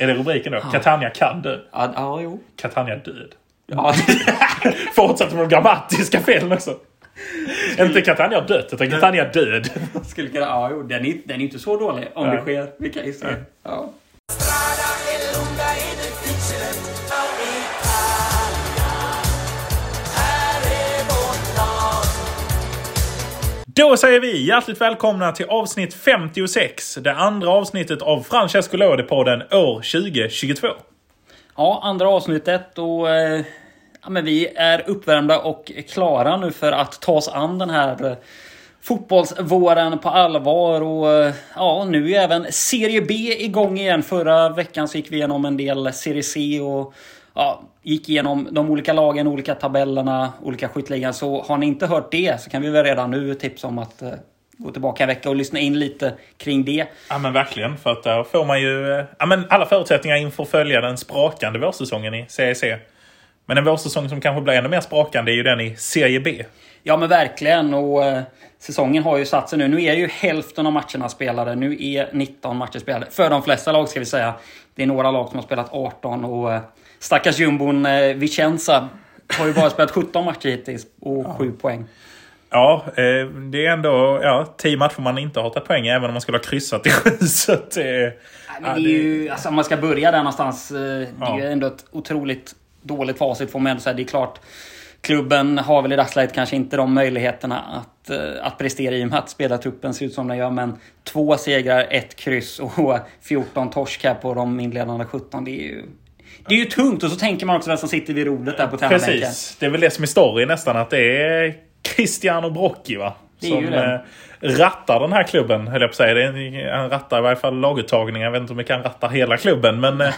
Är det rubriken då? Catania kan dö. Ja, ja jo. Catania död. Ja, Fortsätter med de grammatiska felen också. Inte Catania dött, utan Catania död. skulle kunna, ja, jo, den, är, den är inte så dålig om Nej. det sker. Vi kan ju se. Ja. Då säger vi hjärtligt välkomna till avsnitt 56. Det andra avsnittet av Francesco Lodi-podden år 2022. ja, andra avsnittet och eh, ja, men vi är uppvärmda och klara nu för att ta oss an den här eh, fotbollsvåren på allvar. Och eh, ja, nu är även Serie B igång igen. Förra veckan så gick vi igenom en del Serie C och ja, gick igenom de olika lagen, olika tabellerna, olika skytteligan. Så har ni inte hört det så kan vi väl redan nu tipsa om att eh, gå tillbaka en vecka och lyssna in lite kring det. Ja men verkligen, för att där får man ju eh, ja, men alla förutsättningar inför att följa den sprakande vårsäsongen i CEC. Men en vårsäsong som kanske blir ännu mer sprakande är ju den i Serie B. Ja men verkligen och eh, säsongen har ju satt sig nu. Nu är ju hälften av matcherna spelade. Nu är 19 matcher spelade. För de flesta lag ska vi säga. Det är några lag som har spelat 18 och eh, stackars jumbon eh, Vicenza har ju bara spelat 17 matcher hittills och 7 poäng. Ja, eh, det är ändå ja, 10 matcher man inte har tagit poäng även om man skulle ha kryssat i sju. Så att, men det är ju, alltså, om man ska börja där någonstans. eh, Det är Ja. ju ändå ett otroligt dåligt facit får man ändå säga. Det är klart. Klubben har väl i dagsläget kanske inte de möjligheterna att, eh, att prestera i och med att spelartruppen ser ut som den gör. Men två segrar, ett kryss och 14 torsk här på de inledande 17. Det är ju, det är ju tungt. Och så tänker man också vem som sitter vid rodret där på tränarbänken. Precis. Det är väl det som är story nästan. Att det är Cristiano Brocchi va? Som det. eh, rattar den här klubben, höll jag på att säga. Han rattar i varje fall laguttagningar. Jag vet inte om vi kan ratta hela klubben. Men, eh,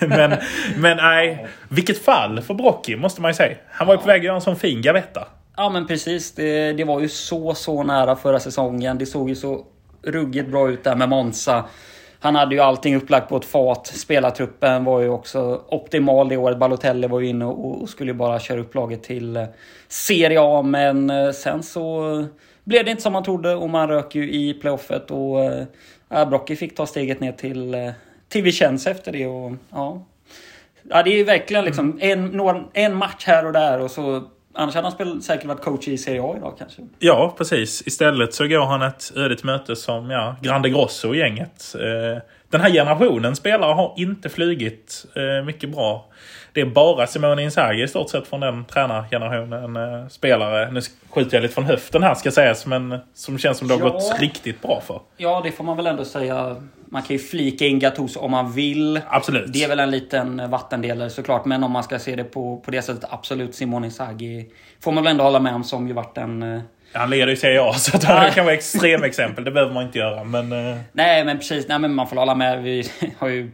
men, men nej. Vilket fall för Brocchi, måste man ju säga. Han var ju på väg att göra en sån fin gavetta. Ja men precis. Det, det var ju så, så nära förra säsongen. Det såg ju så ruggigt bra ut där med Monza. Han hade ju allting upplagt på ett fat. Spelartruppen var ju också optimal det året. Balotelli var ju inne och, skulle ju bara köra upp laget till eh, Serie A. Men eh, sen så blev det inte som man trodde och man rök ju i playoffet. Och eh, äh, Brocchi fick ta steget ner till, till Vicenza efter det. Och, ja. Ja, det är ju verkligen liksom en, några, en match här och där och så... Annars hade han spel, säkert varit coach i Serie A idag kanske. Ja, precis. Istället så går han ett till möte som ja, Grande Grosso i gänget. Eh, den här generationen spelare har inte flugit eh, mycket bra. Det är bara Simone Inzaghi i stort sett från den tränargenerationen eh, spelare. Nu skjuter jag lite från höften här ska sägas, men som känns som det har Ja. gått riktigt bra för. Ja, det får man väl ändå säga. Man kan ju flika in Gattuso om man vill. Absolut. Det är väl en liten vattendelare såklart. Men om man ska se det på, på det sättet, absolut Simone Inzaghi får man väl ändå hålla med om som ju varit en... eh, Han leder ju Serie A, så att han kan vara extremexempel. Det behöver man inte göra, men... Eh, Nej, men precis. Nej, men man får hålla med. Vi har ju...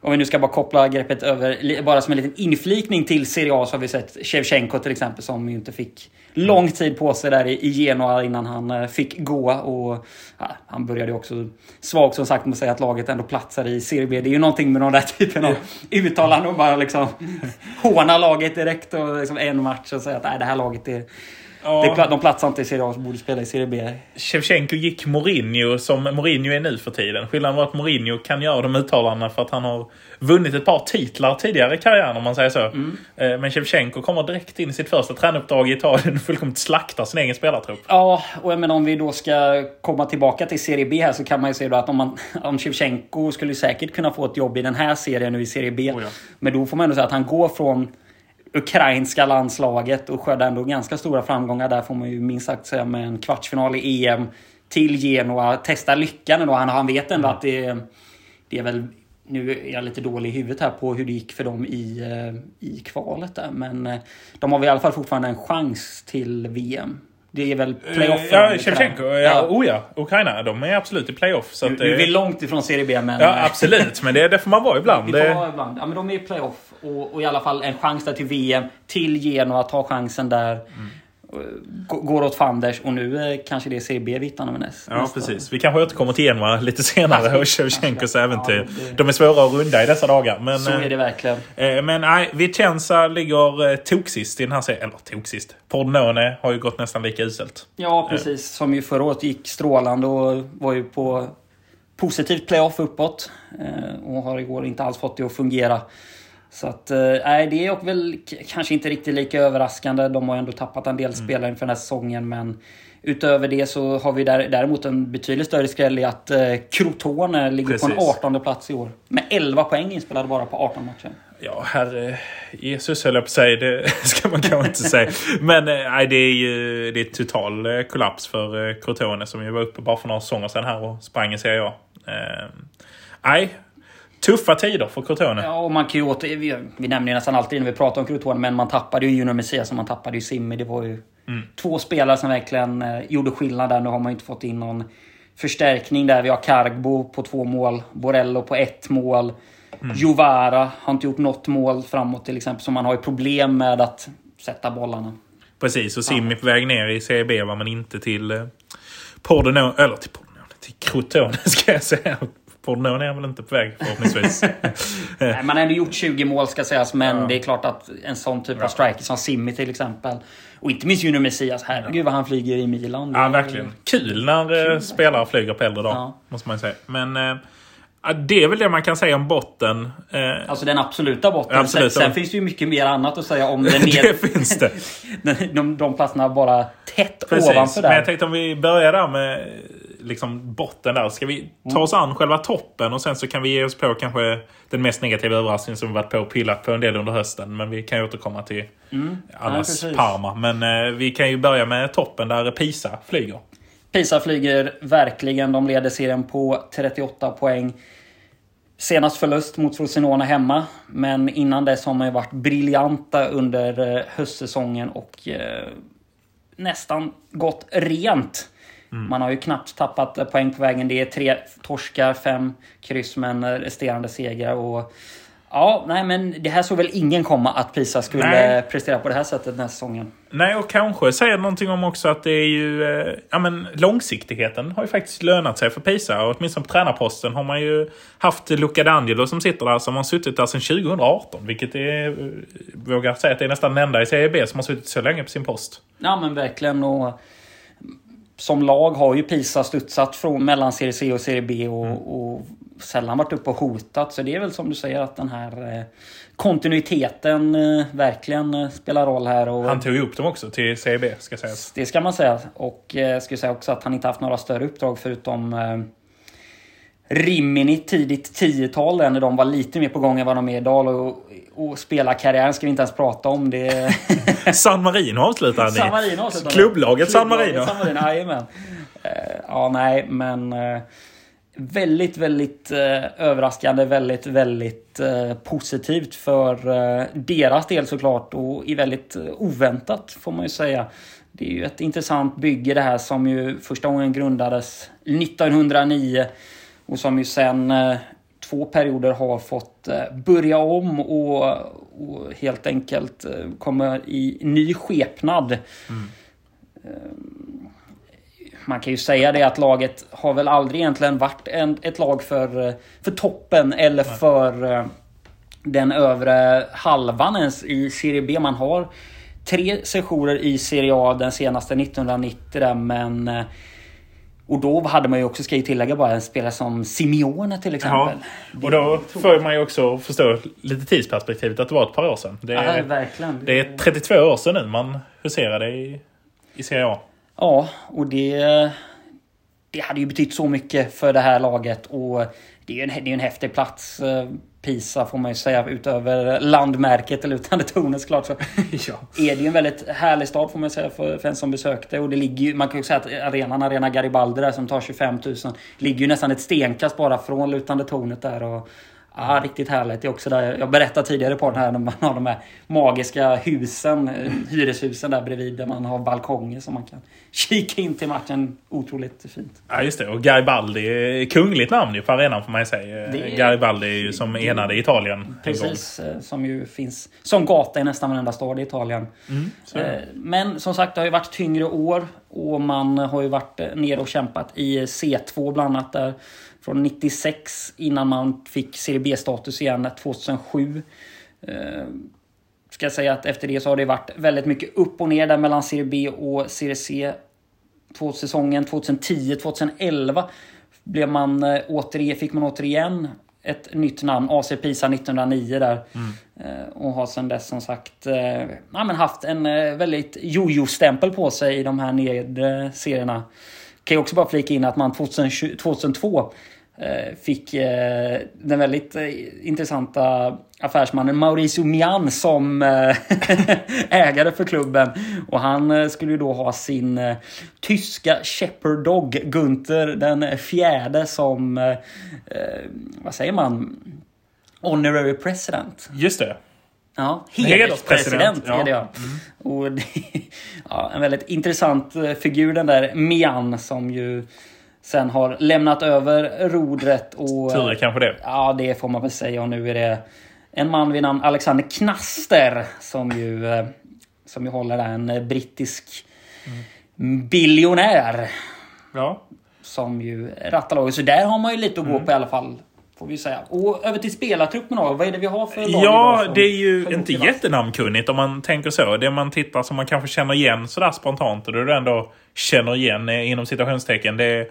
Om vi nu ska bara koppla greppet över, bara som en liten inflikning till Serie A så har vi sett Shevchenko till exempel som ju inte fick lång tid på sig där i Genoa innan han eh, fick gå. Och ja, Han började också svagt som sagt med att säga att laget ändå platsar i Serie B. Det är ju någonting med den där typen av uttalanden och bara liksom håna laget direkt och liksom en match och säga att nej, det här laget är, ja. det, de platsar inte i Serie A så borde spela i Serie B. Shevchenko gick Mourinho som Mourinho är nu för tiden. Skillnaden var att Mourinho kan göra de uttalandena för att han har vunnit ett par titlar tidigare i karriären om man säger så. Eh, Men Shevchenko kommer direkt in i sitt första tränuppdrag i Italien och fullkomligt slaktar sin egen spelartrupp. Ja, och jag menar om vi då ska komma tillbaka till Serie B här så kan man ju säga att om, man, om Shevchenko skulle säkert kunna få ett jobb i den här serien nu i Serie B. Oh ja. Men då får man ändå säga att han går från ukrainska landslaget och skördar ändå ganska stora framgångar där får man ju minst sagt säga med en kvartsfinal i EM till Genoa. Testa lyckan ändå. Han, han vet ändå att det, det är väl nu är jag lite dålig i huvudet här på hur det gick för dem i, eh, i kvalet där. Men eh, de har väl i alla fall fortfarande en chans till VM. Det är väl playoff. för dem Ja, Shevchenko. där. Ja, oh ja. Ukraina, de är absolut i playoff. Så att, är vi det, långt ifrån Serie B men... ja, absolut. Men det, det får man vara ibland. Vi får Det, vara ibland. Ja, men de är i playoff och, och i alla fall en chans där till VM. Till Genoa, ta chansen där. G- Går åt fanders och nu eh, kanske det är Serie B vi hittar näst. Ja, nästa. precis. Vi kanske återkommer till Genoa lite senare och Shevchenkos Ja, äventyr. det- De är svåra att runda i dessa dagar. Men, Så är det verkligen. eh, men nej, Vicenza ligger eh, toksist i den här serien. Eller toksist. Pordenone har ju gått nästan lika uselt. Ja, precis. Som ju förra året gick strålande och var ju på positivt playoff uppåt. Eh, och har igår inte alls fått det att fungera. Så att, eh, nej, det är väl kanske inte riktigt lika överraskande. De har ju ändå tappat en del spelare inför den här säsongen, men utöver det så har vi där, däremot en betydligt större skräll i att eh, Crotone ligger på en Precis. 18 plats i år. Med 11 poäng inspelade bara på 18 matcher. Ja, herre Jesus höll jag på att säga. Det ska man kanske inte säga. Men eh, nej, det är ju det är total eh, kollaps för Crotone som ju var uppe bara för några säsonger sedan här och sprang i Serie A. Eh, Nej, tuffa tider för Crotone. Ja, och man kan ju åter, vi, vi nämner ju nästan alltid när vi pratar om Crotone, men man tappade ju Junior Messias och man tappade ju Simmi. Det var ju två spelare som verkligen eh, gjorde skillnad där. Nu har man ju inte fått in någon förstärkning där. Vi har Cargbo på två mål, Borello på ett mål. Jovara har inte gjort något mål framåt till exempel, så man har ju problem med att sätta bollarna. Precis, och Simmi på väg ner i Serie B var man inte till eh, Pordenone, eller till Pordenone, till Crotone ska jag säga. Pordenone är väl inte på väg förhoppningsvis. Nej, man har ändå gjort 20 mål ska sägas, men det är klart att en sån typ av striker som Simmi till exempel. Och inte minst Junior Messias. Herregud vad han flyger i Milan. Ja, verkligen. Kul när eh, spelare flyger på äldre dagar, Ja. måste man ju säga. Men eh, ja, det är väl det man kan säga om botten. Eh, Alltså den absoluta botten. Absoluta sen, sen finns det ju mycket mer annat att säga om den det finns det. de, de, de platserna bara tätt Precis. ovanför Men jag där. tänkte om vi börjar där med liksom botten där. Ska vi ta oss an själva toppen och sen så kan vi ge oss på kanske den mest negativa överraskningen som vi varit på och pillat på en del under hösten. Men vi kan ju återkomma till allas precis. Parma. Men eh, vi kan ju börja med toppen där Pisa flyger. Pisa flyger verkligen. De leder serien på 38 poäng. Senast förlust mot Frosinone hemma. Men innan dess har man ju varit briljanta under eh, höstsäsongen och eh, nästan gått rent. Man har ju knappt tappat poäng på vägen. Det är tre torskar, fem kryss men resterande segrar. Och Ja, nej men det här såg väl ingen komma att Pisa skulle Nej. prestera på det här sättet den här säsongen. Nej, och kanske säger någonting om också att det är ju... Eh, ja, men långsiktigheten har ju faktiskt lönat sig för Pisa. Och åtminstone på tränarposten har man ju haft Luca D'Angelo som sitter där som har suttit där sedan 2018. Vilket är, eh, vågar säga att det är nästan den enda i Serie B som har suttit så länge på sin post. Ja men verkligen. Och som lag har ju Pisa studsat från mellan Serie C och Serie B och, och sällan varit uppe och hotat. Så det är väl som du säger att den här eh, kontinuiteten eh, verkligen eh, spelar roll här. Och Han tog ju upp dem också till Serie B, ska sägas. Det ska man säga. Och jag skulle säga också att han inte haft några större uppdrag förutom Rimini tidigt 10-tal där när de var lite mer på gång än vad de är idag. Och, och spelarkarriären ska vi inte ens prata om. Det San Marino avslutar han i. San Marino avslutar det. Klubblaget San Marino. San Marino, jajamän. Eh, Ja, nej, men eh, väldigt, väldigt eh, överraskande. Väldigt, väldigt positivt för deras del såklart och i väldigt oväntat får man ju säga. Det är ju ett intressant bygge det här som ju första gången grundades 1909 och som ju sen två perioder har fått eh, börja om och, och helt enkelt eh, kommer i ny skepnad. Eh, Man kan ju säga det att laget har väl aldrig egentligen varit en, ett lag för, för toppen eller för eh, den övre halvan ens i Serie B. Man har tre sessioner i Serie A, den senaste 1990 där, men och då hade man ju också, ska jag tillägga, bara en spelare som Simeone till Ja, exempel. och då får man ju också förstå lite tidsperspektivet att det var ett par år sedan. Det Ja, är, verkligen. det är 32 år sedan nu man huserade i, i Serie A. Ja, och det... Det hade ju betytt så mycket för det här laget och det är ju en, det är en häftig plats. Pisa får man ju säga utöver landmärket eller utan det tornet såklart. Så ja. är det ju en väldigt härlig stad får man säga för, för en som besökte. Och det ligger ju, man kan ju säga att arenan, Arena Garibaldi där som tar 25 000, ligger ju nästan ett stenkast bara från lutande tornet där. Och, Ja, riktigt härligt. Det är också där jag berättade tidigare på den här när man har de här magiska husen, eh, hyreshusen där bredvid där man har balkonger som man kan kika in till matchen. Otroligt fint. Ja, just det. Och Garibaldi, kungligt namn ju på arenan får man ju säga. Det är- Garibaldi som enade Italien. Precis, eh, som ju finns som gata i nästan varenda stad i Italien. det. Eh, Men som sagt, det har ju varit tyngre år och man har ju varit eh, nere och kämpat i C2 bland annat där från 96 innan man fick Serie B-status igen 2007. Eh, Ska jag säga att efter det så har det varit väldigt mycket upp och ner där mellan Serie B och Serie C. Två säsongen 2010-2011 blev man, eh, återigen, fick man återigen ett nytt namn, AC Pisa 1909 där. Eh, Och har sedan dess som sagt ja, men haft en väldigt jojo-stämpel på sig i de här nedre serierna. Kan ju också bara flika in att man 2020, 2002 eh, fick eh, den väldigt eh, intressanta affärsmannen Mauricio Mian som ägare för klubben. Och han skulle ju då ha sin tyska shepherd dog Gunther den fjärde som, vad säger man, honorary president. Just det. Ja, Hederspresident, ja. är det ja. Och det, ja. En väldigt intressant eh, figur den där Mian som ju sen har lämnat över rodret och... Tur kanske det. Ja, det får man väl säga. Och nu är det en man vid namn Alexander Knaster som ju, eh, som ju håller en brittisk biljonär Ja. som ju rattar laget. Så där har man ju lite att Mm. gå på i alla fall. Får vi säga. Och över till spelartruppen då. Vad är det vi har för lag Ja, som- det är ju inte jättenamnkunnigt om man tänker så. Det man tittar som man kanske känner igen sådär spontant och det du ändå känner igen eh, inom citationstecken. Det är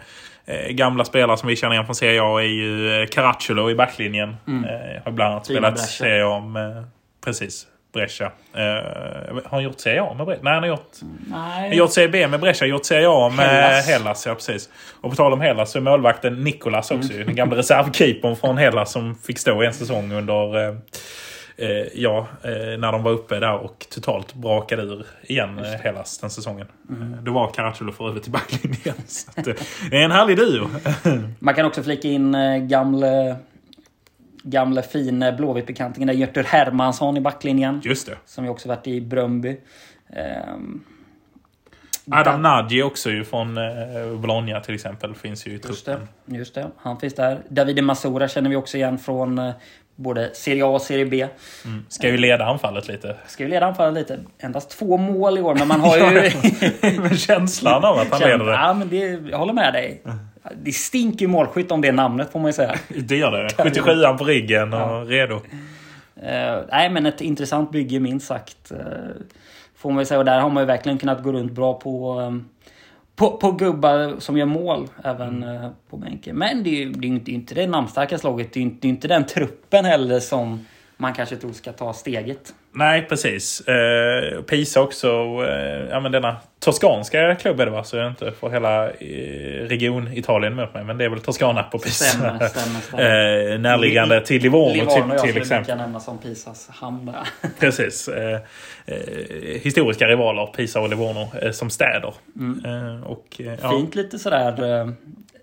eh, gamla spelare som vi känner igen från Serie A är ju eh, Caracciolo i backlinjen. Eh, har bland annat Fina spelat. Serie A med, precis, Brescia. Eh, har han gjort Serie A med Brescia? Nej, han har gjort Nej. gjort Serie B med Brescia, gjort Serie A med Hellas. Hellas. ja, precis. Och på tal om Hellas så är målvakten Nicolas också ju. Den gamla reservkeepern från Hellas som fick stå en säsong under... Eh, eh, ja, eh, när de var uppe där och totalt brakade ur igen eh, Hellas den säsongen. Mm. Eh, Då var Caracciolo för övrigt i backlinjen. Eh, det är en härlig duo. Man kan också flika in gamle, gamle fin Blåvitt-bekantingen där Hermansson i backlinjen. Just det. Som ju också varit i Bröndby. Ehm, Adam Nagy också ju från eh, Bologna till exempel. Finns ju i Just det, truppen. just det. Han finns där. Davide Masura känner vi också igen från eh, både Serie A och Serie B. Ska ju leda anfallet lite. Ska ju leda anfallet lite. Endast två mål i år, men man har ju... Med känslan av att han leder det. ja, men det, jag håller med dig. Det stinker målskytt om det namnet får man ju säga. Det gör det. 77 på ryggen och redo. Eh, nej, men ett intressant bygge minst sagt. Uh, får man ju säga. Och där har man ju verkligen kunnat gå runt bra på, eh, på, på gubbar som gör mål även eh, på bänken. Men det är ju det är inte, inte det namnstarkaste laget. Det är ju inte, det är inte den truppen heller som man kanske tror ska ta steget. Nej, precis. Eh, Pisa också. Eh, ja, men denna toskanska klubb är det va? Så jag inte får hela eh, region Italien mot mig. Men det är väl Toscana på Pisa. Stämmer, stämmer, stämmer. eh, närliggande till Livorno, Livorno till, jag till exempel. lika nämna som Pisas hamn. Precis. Eh, eh, historiska rivaler, Pisa och Livorno, eh, som städer. Eh, och, ja. Mm. Fint lite sådär...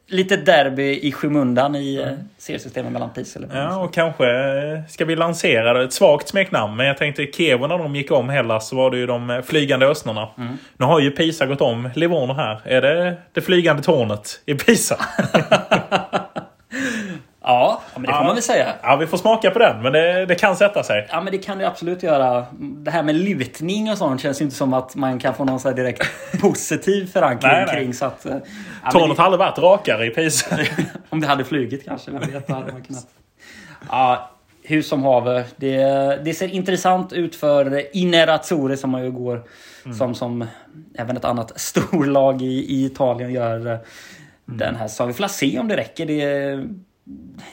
Lite derby i skymundan i eh, seriesystemet mellan Pisa och. Ja, och kanske eh, ska vi lansera ett svagt smeknamn. Men jag tänkte Kevo när de gick om Hellas så var det ju de eh, flygande östnorna. Nu har ju Pisa gått om Livorno här. Är det det flygande tornet i Pisa? Ja, men det får Ja. man väl säga. ja, vi får smaka på den. Men det, det kan sätta sig. Ja men det kan det absolut göra. Det här med lutning och sånt känns ju inte som att man kan få någon så här direkt positiv förankring Nej, nej. kring. Så att, eh, ja, Tornet det, aldrig varit rakare i Pisa. om det hade flugit kanske, vem vet. hade man kunnat. Ja, hur som haver. Det, det ser intressant ut för Inerazzurri som man ju går som, som även ett annat storlag i, i Italien gör eh, den här säsongen. Vi får se om det räcker. Det,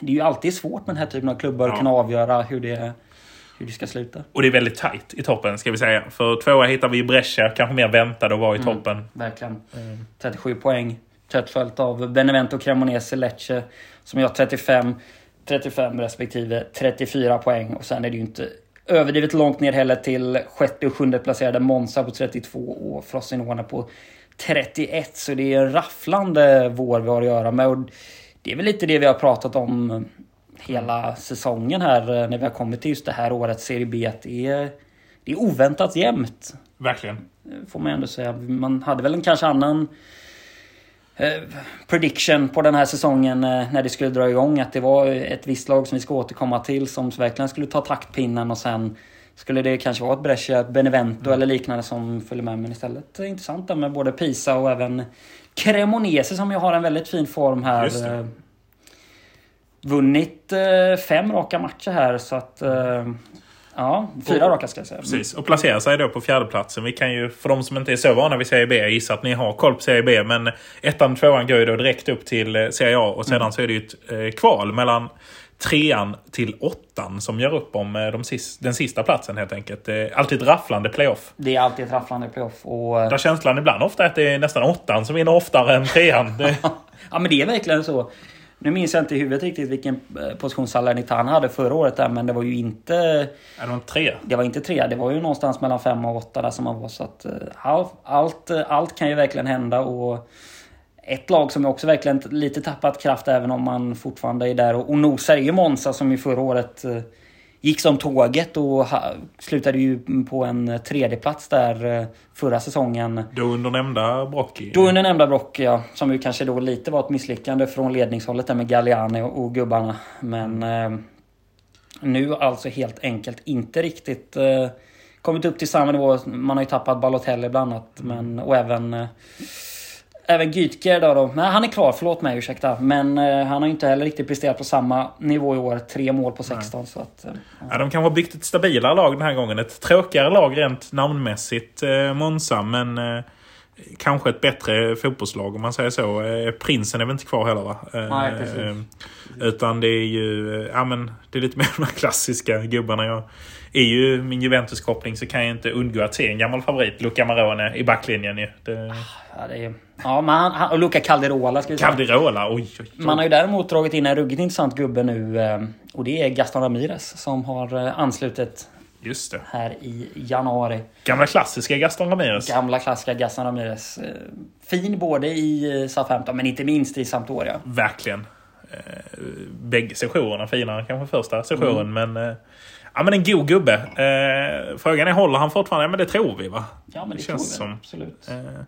det är ju alltid svårt med den här typen av klubbar att Ja. kunna avgöra hur det, hur det ska sluta. Och det är väldigt tajt i toppen ska vi säga. För tvåa hittar vi Brescia, kanske mer väntade att vara i toppen. Verkligen. 37 poäng. Tätt följt av Benevento, Cremonese, Lecce som har 35, 35 respektive 34 poäng. Och sen är det ju inte överdrivet långt ner heller till sjätte och sjunde placerade Monza på 32 och Frosinone på 31. Så det är en rafflande vår vi har att göra med. Och det är väl lite det vi har pratat om hela säsongen här eh, när vi har kommit till just det här årets Serie B. Det är, det är oväntat jämnt. Verkligen. Får man ändå säga. Man hade väl en kanske annan eh, prediction på den här säsongen eh, när det skulle dra igång. Att det var ett visst lag som vi ska återkomma till som verkligen skulle ta taktpinnen och sen skulle det kanske vara ett Brescia, ett Benevento eller liknande som följer med. Men istället intressant med både Pisa och även Cremonese som ju har en väldigt fin form här. Eh, Vunnit eh, fem raka matcher här så att... Eh, Ja, fyra raka ska jag säga. Precis, och placerar sig då på fjärdeplatsen. Vi kan ju, för de som inte är så vana vid Serie B, jag gissar att ni har koll på Serie B. Men ettan och tvåan går ju då direkt upp till Serie A och sedan så är det ju ett eh, kval mellan trean till åttan som gör upp om eh, de sis, den sista platsen helt enkelt. Det är alltid ett rafflande playoff. Det är alltid ett rafflande playoff. Och, eh, Där känslan ibland ofta är att det är nästan åttan som vinner oftare än trean. Det, ja men det är verkligen så. Nu minns jag inte i huvudet riktigt vilken eh, position Salernitana hade förra året där, men det var ju inte... är de tre? Det var inte tre, det var ju någonstans mellan fem och åtta där som man var. Så att, allt, allt, allt kan ju verkligen hända. Och ett lag som också verkligen lite tappat kraft även om man fortfarande är där och, och nosar är ju Monza som ju förra året eh, gick som tåget och slutade ju på en tredje plats där eh, förra säsongen. Då under nämnda Brocchi. Då under nämnda Brock, ja, som ju kanske då lite var ett misslyckande från ledningshållet där med Galliani och, och gubbarna. Men eh, nu alltså helt enkelt inte riktigt eh, kommit upp till samma nivå. Man har ju tappat Balotelli bland annat. Men, och även eh, Även Gytker då, då. Nej, han är kvar, förlåt mig, ursäkta. Men eh, han har inte heller riktigt presterat på samma nivå i år. Tre mål på 16. Så att, eh, Ja, de kan ha byggt ett stabilare lag den här gången. Ett tråkigare lag rent namnmässigt, eh, Monza. Men eh, kanske ett bättre fotbollslag om man säger så. Eh, prinsen är väl inte kvar heller va? Eh, Nej, precis. eh, utan det är ju ja, men det är lite mer de här klassiska gubbarna. Jag är ju min Juventus-koppling så kan jag inte undgå att se en gammal favorit, Luca Marone, i backlinjen ju. Det, ja, det är, ja, men han, och Luca Calderola ska vi säga. Calderola, oj, oj, oj. Man har ju däremot dragit in en ruggigt intressant gubbe nu. eh, Och det är Gaston Ramirez som har eh, anslutit Just det. här i januari. Gamla klassiska Gaston Ramirez. Gamla klassiska Gaston Ramirez. Eh, Fin både i Southampton men inte minst i Sampdoria. Verkligen. Bägge sessionerna finare kanske första sessionen. Mm. Men, ja, men en god gubbe. Eh, frågan är, håller han fortfarande? Ja, men det tror vi va? Ja men det, känns tror som. jag. Absolut. Eh,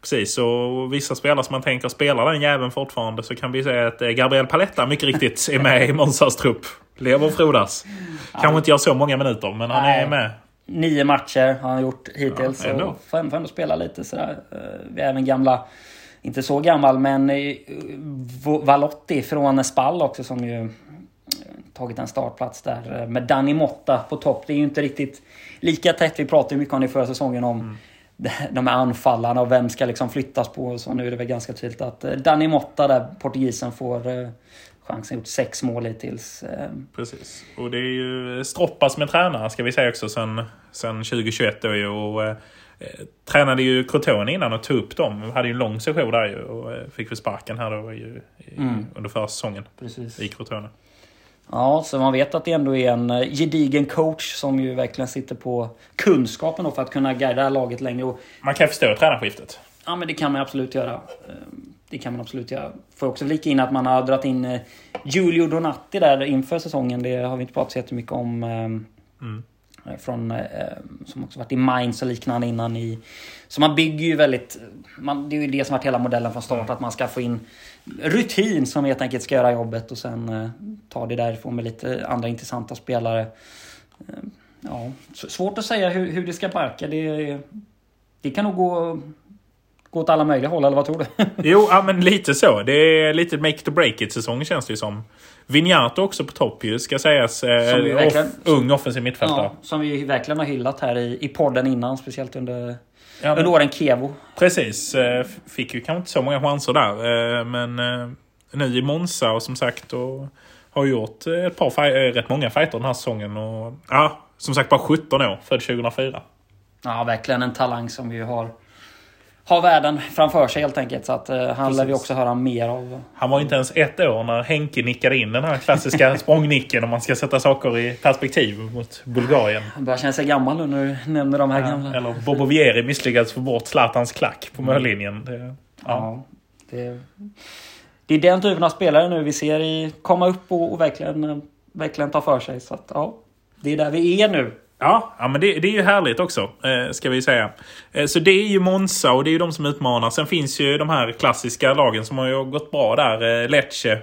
precis, och vissa spelare som man tänker spelar den jäveln fortfarande så kan vi säga att eh, Gabriel Paletta mycket riktigt är med i Monzas trupp. Lever och frodas. Kanske inte gör så många minuter, men han Nej. är med. Nio matcher har han gjort hittills. Ja, ändå. och får ändå spela lite sådär. Eh, Vi är även gamla, inte så gammal, men eh, Valotti från Spall också som ju tagit en startplats där eh, med Danny Motta på topp. Det är ju inte riktigt lika tätt. Vi pratade mycket om det förra säsongen om Mm. de här anfallarna och vem ska liksom flyttas på. Så nu är det väl ganska tydligt att eh, Danny Motta där, portugisen, får eh, chansen. Gjort sex mål hittills. Precis. Och det är ju Stroppa som är tränare ska vi säga också sen, sen 2021 då ju. Och, tränade ju Crotone innan och tog upp dem. Hade ju en lång session där ju och fick väl sparken här då ju, i, Mm. under förra säsongen Precis. i Crotone. Ja, så man vet att det ändå är en eh, gedigen coach som ju verkligen sitter på kunskapen för att kunna guida laget längre. Man kan förstå tränarskiftet. ja, men det kan man absolut göra. Eh, Det kan man absolut göra. Får också flika in att man har dragit in eh, Giulio Donati där inför säsongen. Det har vi inte pratat så jättemycket om. eh, Från, eh, som också varit i Mainz och liknande innan i... Så man bygger ju väldigt... Man, det är ju det som varit hela modellen från start. Att man ska få in rutin som helt enkelt ska göra jobbet och sen eh, ta det därifrån med lite andra intressanta spelare. Eh, ja, svårt att säga hur, hur det ska barka. Det, det kan nog gå, gå åt alla möjliga håll, eller vad tror du? Jo, ja, men lite så. Det är lite make to break it säsong känns det ju som. Vignato också på topp ju, ska sägas. Eh, Som ju verkligen- off, ung offensiv mittfältare. ja, som vi verkligen har hyllat här i, i podden innan, speciellt under, Ja, under men, åren Kevo. precis. Eh, fick ju kanske inte så många chanser där. Eh, men eh, nu i Monza och som sagt och har gjort ett par, rätt många fighter den här säsongen. Och, ja, som sagt bara 17 år, född 2004. Ja, verkligen en talang som vi har, har världen framför sig helt enkelt. Så att eh, han lär vi Precis. också höra mer av. Han var inte ens ett år när Henke nickade in den här klassiska språngnicken om man ska sätta saker i perspektiv mot Bulgarien. Han börjar känna sig gammal nu när du nämner de här gamla. Eller Bobo Vieri misslyckades få bort Zlatans klack på mållinjen. Det, ja. Ja, det, det är den typen av spelare nu vi ser i, komma upp och, och verkligen, verkligen ta för sig. Så att, ja, det är där vi är nu. Ja, ja men det, det är ju härligt också, eh, ska vi säga. Eh, så det är ju Monza och det är ju de som utmanar. Sen finns ju de här klassiska lagen som har ju gått bra där. Eh, Lecce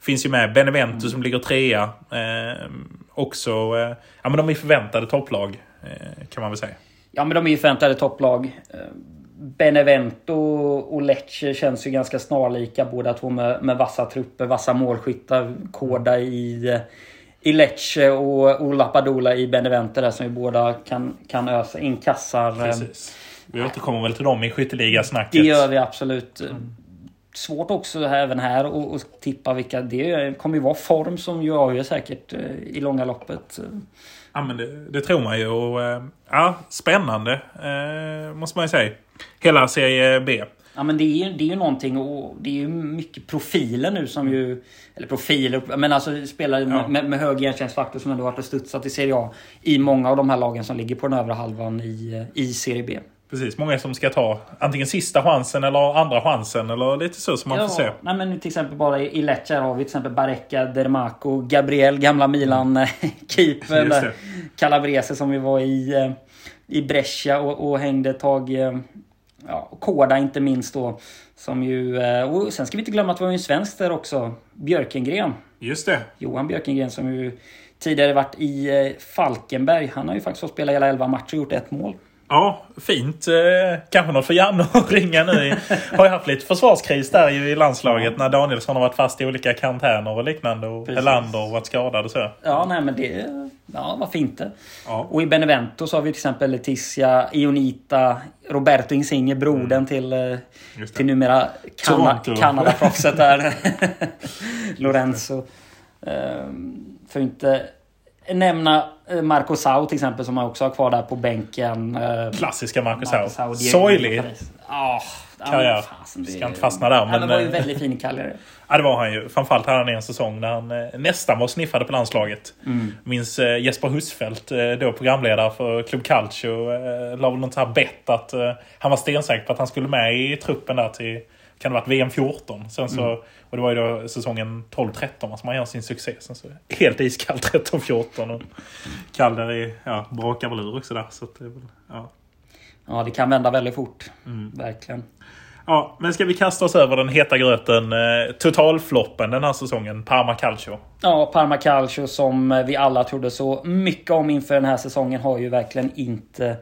finns ju med. Benevento som ligger trea. Eh, också, eh, ja men de är förväntade topplag, eh, kan man väl säga. Ja, men de är ju förväntade topplag. Eh, Benevento och Lecce känns ju ganska snarlika båda två med, med vassa trupper, vassa målskyttar. Koda i, eh, i Lecce och, och Lapadula i Benevente där som ju båda kan, kan ösa in kassar. eh, Precis. Vi återkommer väl till dem i skytteligasnacket. Det gör vi absolut. Svårt också även här att tippa vilka. Det kommer ju vara form som ju avgör säkert eh, i långa loppet. Ja, men det, det tror man ju. Och, eh, ja, spännande måste man ju säga. Hela serie B. Ja men det är, ju- det är ju någonting och det är ju mycket profiler nu som ju... Eller profiler, men alltså spelare Ja. med, med hög igenkänningsfaktor som ändå varit och studsat i Serie A. I många av de här lagen som ligger på den övre halvan i, i Serie B. Precis, många som ska ta antingen sista chansen eller andra chansen. Eller lite så som man får se. Nej, men till exempel bara i Lecce har vi till exempel Barrecca, Dermaco, Gabriel, gamla Milan-keepern. Just det. Calabrese som vi var i, eh, i Brescia och, och hängde ett tag. Ja, Koda inte minst då. Som ju, eh, och sen ska vi inte glömma att vi har en svensk där också. Björkengren. Just det. Johan Björkengren som ju tidigare varit i eh, Falkenberg. Han har ju faktiskt fått spela hela 11 matcher och gjort ett mål. Ja, fint. Eh, kanske något för Janne att ringa nu. Har ju haft lite försvarskris där i landslaget när Danielsson har varit fast i olika karantäner och liknande. Och. Helander varit skadad och så. Ja, nej men det... Ja, varför inte? Ja. Och i Benevento så har vi till exempel Letizia, Ionita, Roberto Insigne, brodern till, eh, till numera Kana-. Kanadaproffset där. Lorenzo. Ehm, För inte nämna eh, Marco Sau till exempel som man också har kvar där på bänken. Eh, Klassiska Marcus Marco Sau, Sorglig. Paris. Ja, Karriär. det- Ska inte fastna där, men, det var ju eh, väldigt fin karriär. Ja, det var han ju. Framförallt hade han en säsong när han nästan var sniffade på landslaget. Mm. Minns Jesper Husfeldt, då programledare för Club Calcio, la väl något så här bett att han var stensäker på att han skulle med i truppen där till kan det ha varit VM 14. Sen så, Mm. Och det var ju då säsongen 12-13 som han gör sin succé. Sen så helt iskallt 13-14. Och Calder är, ja, brakar väl ur också där. Så det väl, ja. Ja, det kan vända väldigt fort. Mm. Verkligen. Ja, men ska vi kasta oss över den heta gröten? Eh, totalfloppen den här säsongen. Parma Calcio. Ja, Parma Calcio som vi alla trodde så mycket om inför den här säsongen har ju verkligen inte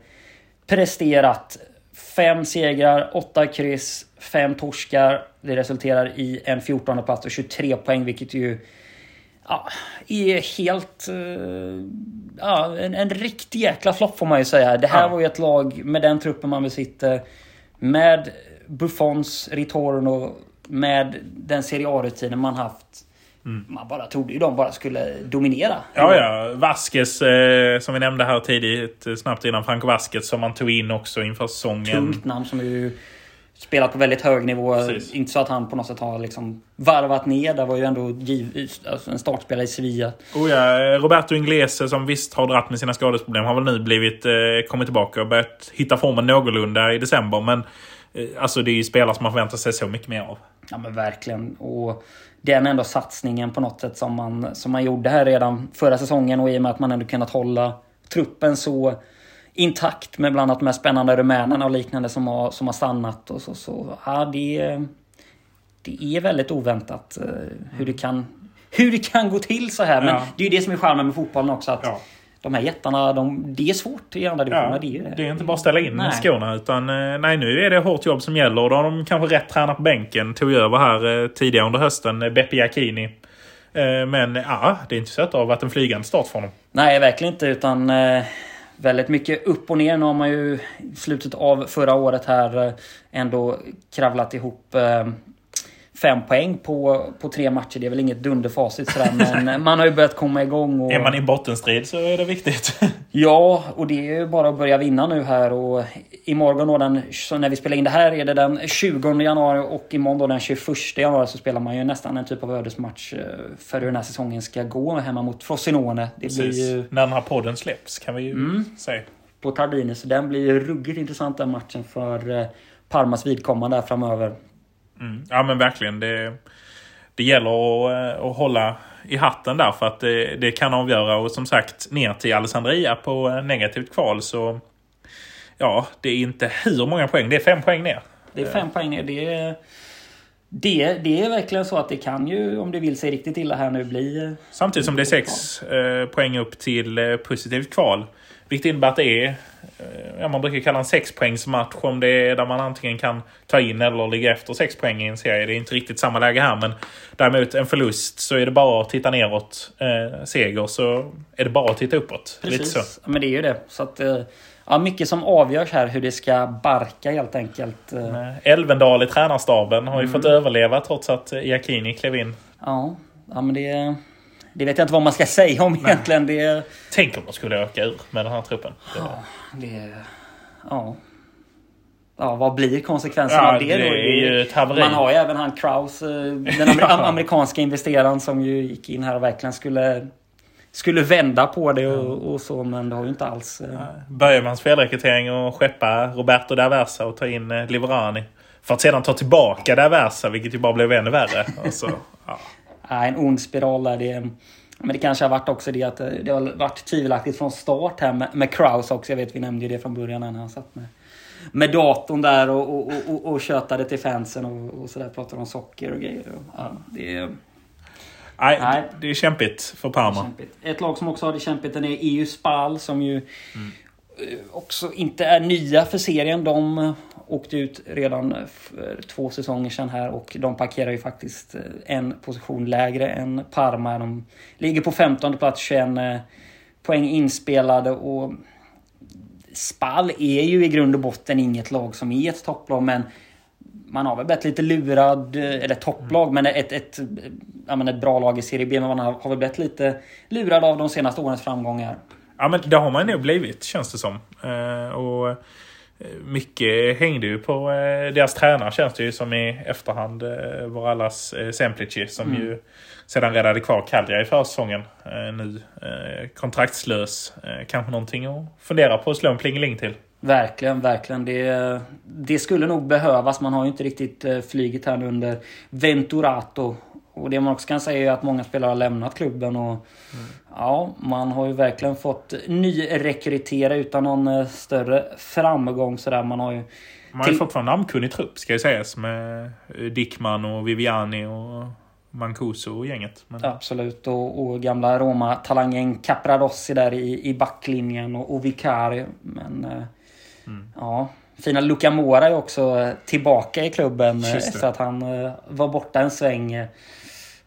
presterat. Fem segrar, åtta kryss, fem torskar. Det resulterar i en 14 plats och 23 poäng, vilket ju ja, är helt... eh, ja, en, en riktig jäkla flopp får man ju säga. Det här Ja. var ju ett lag med den truppen man besitter. Med Buffons Ritorno, med den Serie A-rutinen man haft. Man bara trodde ju de bara skulle dominera. Mm. Ja, ja. Vasquez, eh, som vi nämnde här tidigt, eh, snabbt innan. Franco Vasquez som man tog in också inför säsongen. Tungt namn som ju spelat på väldigt hög nivå. Precis. Inte så att han på något sätt har liksom varvat ner. Det var ju ändå giv, alltså en startspelare i Sevilla. Oh ja, Roberto Inglese som visst har dratt med sina skadesproblem har väl nu blivit, eh, kommit tillbaka och börjat hitta formen någorlunda i december. Men eh, alltså det är ju spelare som man förväntar sig så mycket mer av. Ja men verkligen. Och den ändå satsningen på något sätt som man, som man gjorde här redan förra säsongen och i och med att man ändå kunnat hålla truppen så intakt med bland annat de här spännande rumänerna och liknande som har, som har stannat. Och så, så, ja, det, det är väldigt oväntat eh, hur, det kan, hur det kan gå till så här. Men Ja. det är ju det som är charmen med fotbollen också. Att Ja. De här jättarna, de, det är svårt i andra divisioner. Ja, det är det. det är inte bara att ställa in Nej. skorna. Utan eh, nej, nu är det hårt jobb som gäller. Och då har de kanske rätt tränare på bänken. Tog över här eh, tidigare under hösten, eh, Beppe Jacchini. Men ja, det är inte så att det har varit en flygande start för honom. Nej, verkligen inte. Utan väldigt mycket upp och ner. Nu har man ju i slutet av förra året här ändå kravlat ihop fem poäng på, på tre matcher. Det är väl inget dunderfacit sådär, men man har ju börjat komma igång. Och, Är man i bottenstrid så är det viktigt. Ja, och det är ju bara att börja vinna nu här. Och imorgon då den, så när vi spelar in det här är det den 20 januari och imorgon då den 21 januari så spelar man ju nästan en typ av ödesmatch eh, för hur den här säsongen ska gå hemma mot Frosinone. Det blir Precis. ju När den här podden släpps kan vi ju Mm. säga. på Tardini. Så den blir ju ruggigt intressant den matchen för eh, Parmas vidkommande framöver. Mm. Ja men verkligen. Det, det gäller att, eh, att hålla i hatten där för att det, det kan avgöra. Och som sagt ner till Alessandria på eh, negativt kval så... Ja, det är inte hur många poäng. Det är fem poäng ner. Det är fem poäng ner. Det är, det, det är verkligen så att det kan ju, om det vill sig riktigt illa här nu, bli... eh, Samtidigt som det är sex eh, poäng upp till positivt kval. Vilket innebär att det är, eh, ja, man brukar kalla en sexpoängsmatch om det är där man antingen kan ta in eller ligga efter sex poäng i en serie. Det är inte riktigt samma läge här men däremot en förlust så är det bara att titta neråt. Eh, seger så är det bara att titta uppåt. Lite så. Precis, men det är ju det. Så att, eh, ja, mycket som avgörs här hur det ska barka helt enkelt. Eh, Elvendal i tränarstaben har ju Mm. fått överleva trots att Iacchini klev in. Ja, ja men det, det vet jag inte vad man ska säga om egentligen. Det, Tänk om de skulle öka ur med den här truppen. Det, det, ja. Ja, vad blir konsekvenserna Ja, av det, det då? haveri. Man har ju även han Kraus, eh, den amer- amerikanska investeraren som ju gick in här och verkligen skulle skulle vända på det och, och så, men det har ju inte alls... eh, Börjemans felrekrytering och skeppa Roberto D'Aversa och ta in eh, Liverani. För att sedan ta tillbaka D'Aversa, vilket ju bara blev ännu värre. Alltså, ja. En ond spiral där. Det, men det kanske har varit också det att eh, det har varit tvivelaktigt från start här med, med Kraus också. Jag vet, vi nämnde ju det från början när han satt med, med datorn där och, och, och, och, tjötade till fansen och, och sådär. Pratade om socker och grejer. Ja, det Nej, Nej. det är kämpigt för Parma. kämpigt. Ett lag som också har det kämpigt den är EU Spal som ju eh, också inte är nya för serien. De åkte ut redan för två säsonger sedan här och de parkerar ju faktiskt eh, en position lägre än Parma. De ligger på 15 plats, 21 eh, poäng inspelade och Spal är ju i grund och botten inget lag som är ett topplag men man har väl blivit lite lurad, eh, eller topplag, men ett, ett, ja, men ett bra lag i Serie B. Men man har, har väl blivit lite lurad av de senaste årens framgångar. Ja, men det har man nog blivit, känns det som. Och mycket hängde ju på eh, deras tränare, känns det ju som i efterhand. Eh, var allas eh, Semplici, som ju sedan räddade kvar Cagliari i försäsongen. Eh, nu eh, kontraktslös. Eh, kanske någonting att fundera på att slå en plingeling till. Verkligen, verkligen. Det, det skulle nog behövas. Man har ju inte riktigt eh, flygit här nu under Venturato. Och det man också kan säga är att många spelare har lämnat klubben. Och, Ja, man har ju verkligen fått nyrekrytera utan någon eh, större framgång. Så där. Man har ju Man har ju fortfarande namnkunnig trupp, ska ju sägas. Med eh, Dickman och Viviani och Mancuso och gänget. Men, Absolut. Och, och gamla Roma-talangen Capradossi där i, i backlinjen och, och Vicari. Men eh, ja, fina Luca Mora är också tillbaka i klubben efter att han var borta en sväng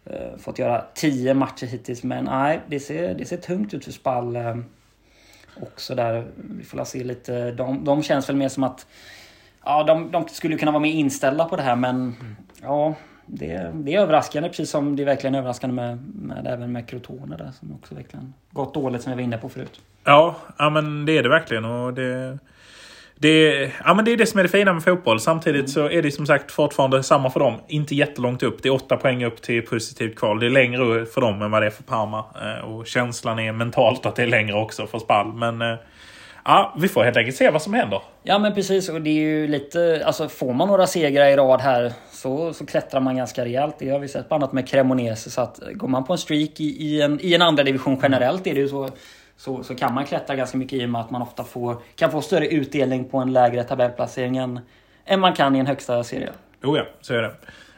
eh, Fått göra 10 matcher hittills. Men nej, det ser, det ser tungt ut för Spall. eh, Också där. Vi får se lite. De, de känns väl mer som att Ja, de, de skulle kunna vara mer inställda på det här men ja, det, det är överraskande precis som det är verkligen överraskande med, med även med Crotone där som också verkligen gått dåligt som vi var inne på förut. Ja, ja men det är det verkligen. Och det, det, ja, men det är det som är det fina med fotboll. Samtidigt så är det som sagt fortfarande samma för dem. Inte jättelångt upp. Det är åtta poäng upp till positivt kval. Det är längre för dem än vad det är för Parma. Eh, Och känslan är mentalt att det är längre också för Spall. Men eh, ja, vi får helt enkelt se vad som händer. Ja men precis och det är ju lite, alltså får man några segrar i rad här så, så klättrar man ganska rejält. Det har vi sett bland annat med Cremonese så att går man på en streak i, i, en, i en andra division generellt är det ju så så, så kan man klättra ganska mycket i och med att man ofta får, kan få större utdelning på en lägre tabellplacering än, än man kan i en högsta serie. Oh ja, så är det.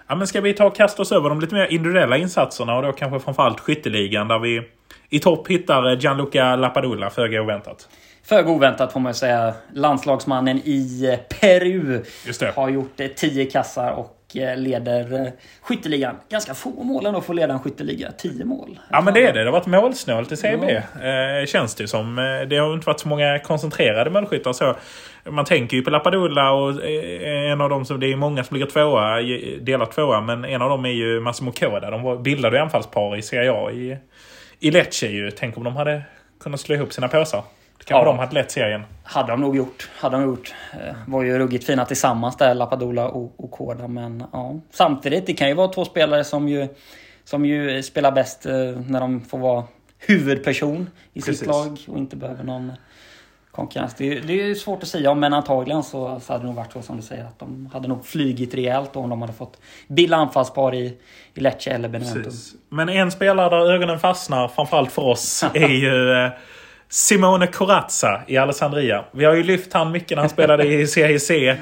Ja, men ska vi ta och kasta oss över de lite mer individuella insatserna och då kanske framförallt skytteligan där vi i topp hittar Gianluca Lapadula, föga oväntat. Föga oväntat får man säga. Landslagsmannen i eh, Peru har gjort eh, 10 kassar och eh, leder eh, skytteligan. Ganska få mål ändå för att leda en skytteliga. 10 mål. Ja men det är det. Det har varit målsnålt i CB. Eh, känns det som. Eh, Det har inte varit så många koncentrerade målskyttar så. Man tänker ju på Lapadula och en av dem som... Det är många som ligger tvåa, delat tvåa. Men en av dem är ju Massimo Koda. De bildade ju anfallspar i Serie A i, i Lecce ju. Tänk om de hade kunnat slå ihop sina påsar. Kanske Ja. de hade lett serien. Hade de nog gjort. Hade de gjort. Eh, Var ju ruggigt fina tillsammans där, Lapadula och, och Koda. Men ja. Samtidigt, det kan ju vara två spelare som ju, som ju spelar bäst eh, när de får vara huvudperson i Precis. sitt lag och inte behöver någon konkurrens. Det, är- det är ju svårt att säga om, men antagligen så, så hade det nog varit så som du säger. Att de hade nog flygit rejält om de hade fått bilda anfallspar i, i Lecce eller Benevento. Precis. Men en spelare där ögonen fastnar, framförallt för oss, är ju eh, Simone Corazza i Alessandria. Vi har ju lyft han mycket när han spelade i CIC. Eh,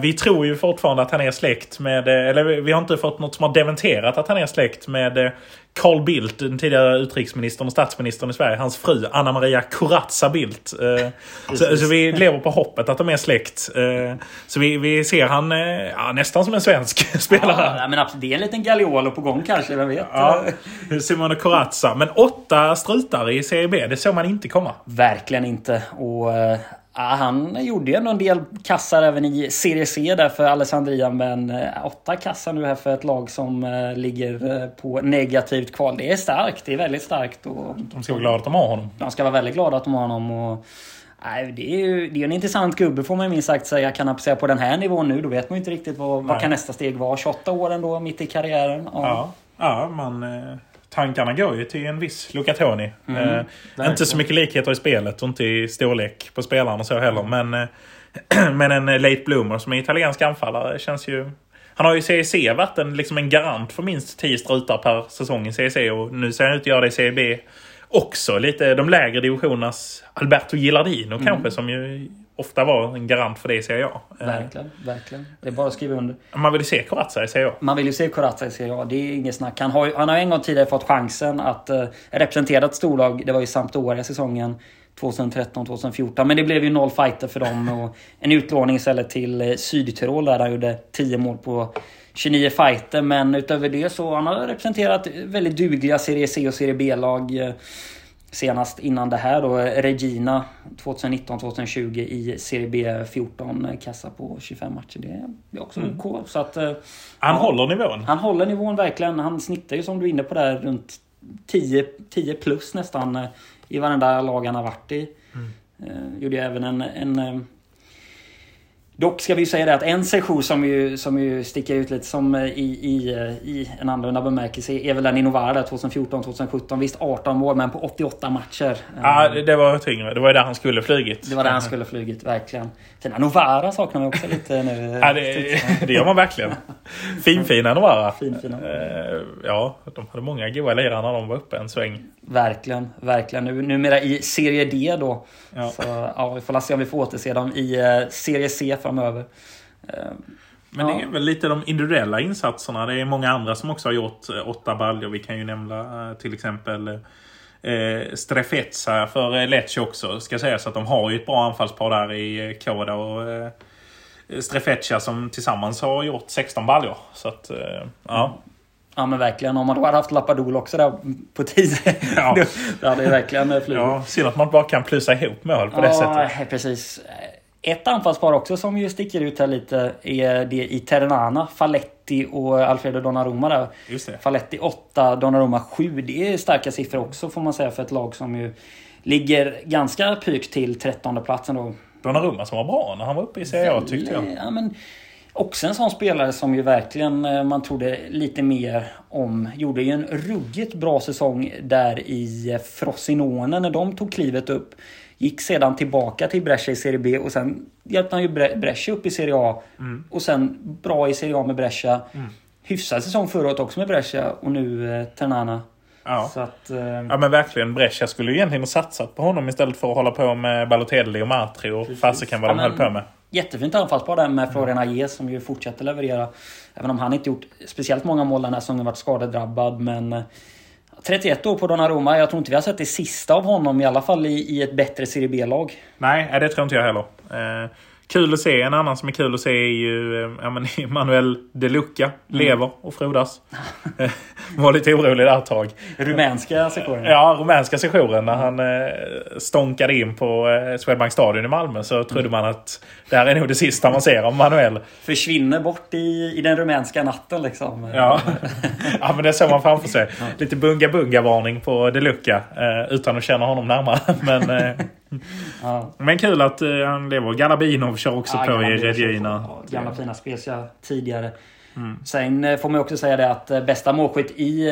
vi tror ju fortfarande att han är släkt med, eh, eller vi har inte fått något som har dementerat att han är släkt med eh, Carl Bildt, den tidigare utrikesministern och statsministern i Sverige, hans fru Anna Maria Corazza Bildt. Eh, så, så vi lever på hoppet att de är släkt. Eh, så vi, vi ser han eh, ja, nästan som en svensk spelare. Ja, men absolut, det är en liten Gagliolo på gång kanske, vem vet? Ja, Simone Corazza. Men åtta strutar i Serie B, det såg man inte komma. Verkligen inte. Och han gjorde ju ändå en del kassar även i Serie C där för Alessandria. Men eh, åtta kassar nu här för ett lag som eh, ligger eh, på negativt kval. Det är starkt. Det är väldigt starkt. Och De ska vara glada att de har honom. de ska vara väldigt glada att de har honom. Och, nej, det är ju det är en intressant gubbe får man minst sagt säga. Kan han säga på den här nivån nu, då vet man ju inte riktigt vad, vad Nej. kan nästa steg vara. 28 år ändå, mitt i karriären. Ja. Ja, ja man, tankarna går ju till en viss Luca Toni. Mm, eh, inte så mycket likheter i spelet och inte i storlek på spelaren och så heller. Men, eh, men en eh, late bloomer som är italiensk anfallare känns ju... Han har ju i CEC varit en, liksom en garant för minst 10 strutar per säsong i CEC och nu ser han ut att göra det i Serie B också. Lite de lägre divisionernas Alberto Gilardino Mm. kanske som ju ofta var en garant för det i Serie A. Eh, Verkligen, verkligen. Det är bara att skriva under. Man vill ju se Corazza i Serie A. Man vill ju se Corazza i Serie A, det är inget snack. Han har, han har en gång tidigare fått chansen att uh, representera ett storlag. Det var ju Sampdoria säsongen 2013-2014. Men det blev ju noll fighter för dem. Och en utlåning istället till eh, Sydtirol där han gjorde 10 mål på 29 fighter. Men utöver det så han har representerat väldigt dugliga Serie C och Serie B-lag. eh, Senast innan det här då, Regina 2019-2020 i Serie B 14 eh, kassa på 25 matcher. Det är- också OK. Så att, eh, Han Ja. håller nivån. han håller nivån verkligen. Han snittar ju som du är inne på där runt 10, 10 plus nästan eh, i varenda lag han har varit i. Eh, gjorde även en, en Dock ska vi säga det att en session som ju, som ju sticker ut lite som eh, i, i, eh, i en annorlunda bemärkelse är väl den i Novara där 2014-2017. Visst 18 mål men på 88 matcher. Ja, det, var tyngre. Det var där han skulle flugit. Det var där han skulle flugit, verkligen. Sen Novara saknar man också lite nu. Ja, det, det gör man verkligen. Finfina Novara. Finfina. Eh, Ja, de hade många goa lirare när de var uppe en sväng. Verkligen, verkligen. Nu, numera i Serie D då. Ja. Så ja, vi får se om vi får återse dem i Serie C framöver. Eh, Men Ja. det är väl lite de individuella insatserna. Det är många andra som också har gjort eh, åtta baljor. Vi kan ju nämna eh, till exempel eh, Strefezza för eh, Lecce också. Ska sägas att de har ju ett bra anfallspar där i eh, Koda och eh, Strefezza som tillsammans har gjort 16 baljor. Så att, eh, ja. Ja men verkligen. Om man då hade haft Lapadol också där på 10. Ja. då, då hade det verkligen eh, flugit. ja. Synd att man bara kan plussa ihop mål på det sättet. Ja, precis. Ett anfallspar också som ju sticker ut här lite är det i Ternana. Faletti och Alfredo Donnarumma där. Just det. Faletti 8, Donnarumma 7. Det är starka siffror också får man säga för ett lag som ju ligger ganska pyrt till 13 platsen då. Donnarumma som var bra när han var uppe i Serie A tyckte jag. Ja, men också en sån spelare som ju verkligen eh, man trodde lite mer om. Gjorde ju en ruggigt bra säsong där i eh, Frosinone när de tog klivet upp. Gick sedan tillbaka till Brescia i Serie B och sen hjälpte han ju Bre- Brescia upp i Serie A. Mm. Och sen bra i Serie A med Brescia. Hyfsad säsong förra året också med Brescia och nu eh, Ternana. Ja. Att... Eh, Ja men verkligen. Brescia skulle ju egentligen ha satsat på honom istället för att hålla på med Balotelli och Matri och fasiken vad Ja, de men- höll på med. Jättefint anfallspar där med Florian Aje som ju fortsätter leverera. Även om han inte gjort speciellt många mål den här säsongen, varit skadedrabbad. Men eh, 31 år på Donnarumma. Jag tror inte vi har sett det sista av honom, i alla fall i, i ett bättre Serie B-lag. Nej, det tror inte jag heller. Eh, kul att se. En annan som är kul att se är ju eh, ja, men Manuel De Luca. Lever och frodas. Eh, var lite orolig där ett tag. Rumänska sektionen. Ja, rumänska sessionen när han eh, stånkade in på eh, Swedbank Stadion i Malmö så trodde man att det här är nog det sista man ser av Manuel. Försvinner bort i, i den rumänska natten liksom. Ja. ja, men det såg man framför sig. Lite bunga-bunga-varning på De Luca eh, utan att känna honom närmare. Men, Ja. men kul att eh, han lever. Galabinov kör också Ja, på i. Regina. Gamla fina Spezia tidigare. Mm. Sen eh, får man också säga det att eh, bästa målskytt i